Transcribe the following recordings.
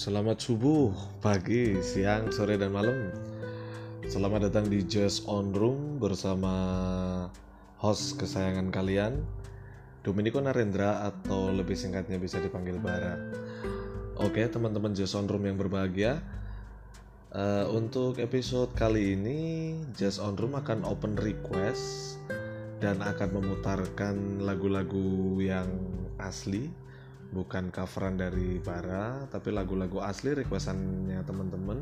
Selamat subuh, pagi, siang, sore, dan malam. Selamat datang di Jazz On Room bersama host kesayangan kalian, Dominico Narendra atau lebih singkatnya bisa dipanggil Bara. Oke, teman-teman Jazz On Room yang berbahagia, uh, untuk episode kali ini Jazz On Room akan open request dan akan memutarkan lagu-lagu yang asli bukan coveran dari Bara tapi lagu-lagu asli requestannya teman-teman.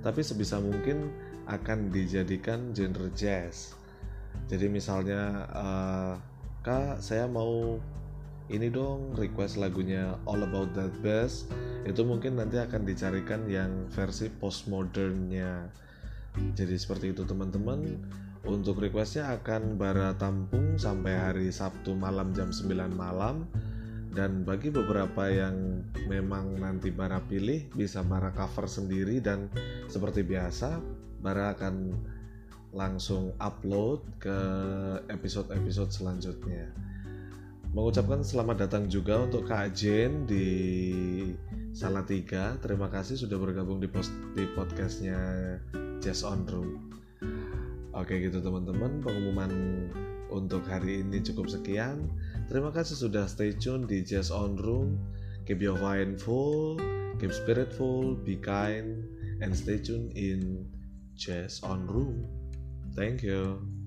Tapi sebisa mungkin akan dijadikan genre jazz. Jadi misalnya uh, kak saya mau ini dong request lagunya All About That Bass. Itu mungkin nanti akan dicarikan yang versi postmodernnya. Jadi seperti itu teman-teman. Untuk requestnya akan bara tampung sampai hari Sabtu malam jam 9 malam dan bagi beberapa yang memang nanti Bara pilih bisa Bara cover sendiri dan seperti biasa Bara akan langsung upload ke episode-episode selanjutnya. Mengucapkan selamat datang juga untuk Kak Jen di Salatiga. Terima kasih sudah bergabung di, post, di podcastnya Jazz On Room. Oke gitu teman-teman. Pengumuman untuk hari ini cukup sekian Terima kasih sudah stay tune di Jazz On Room. Keep your mind full, keep spirit full, be kind, and stay tuned in Jazz On Room. Thank you.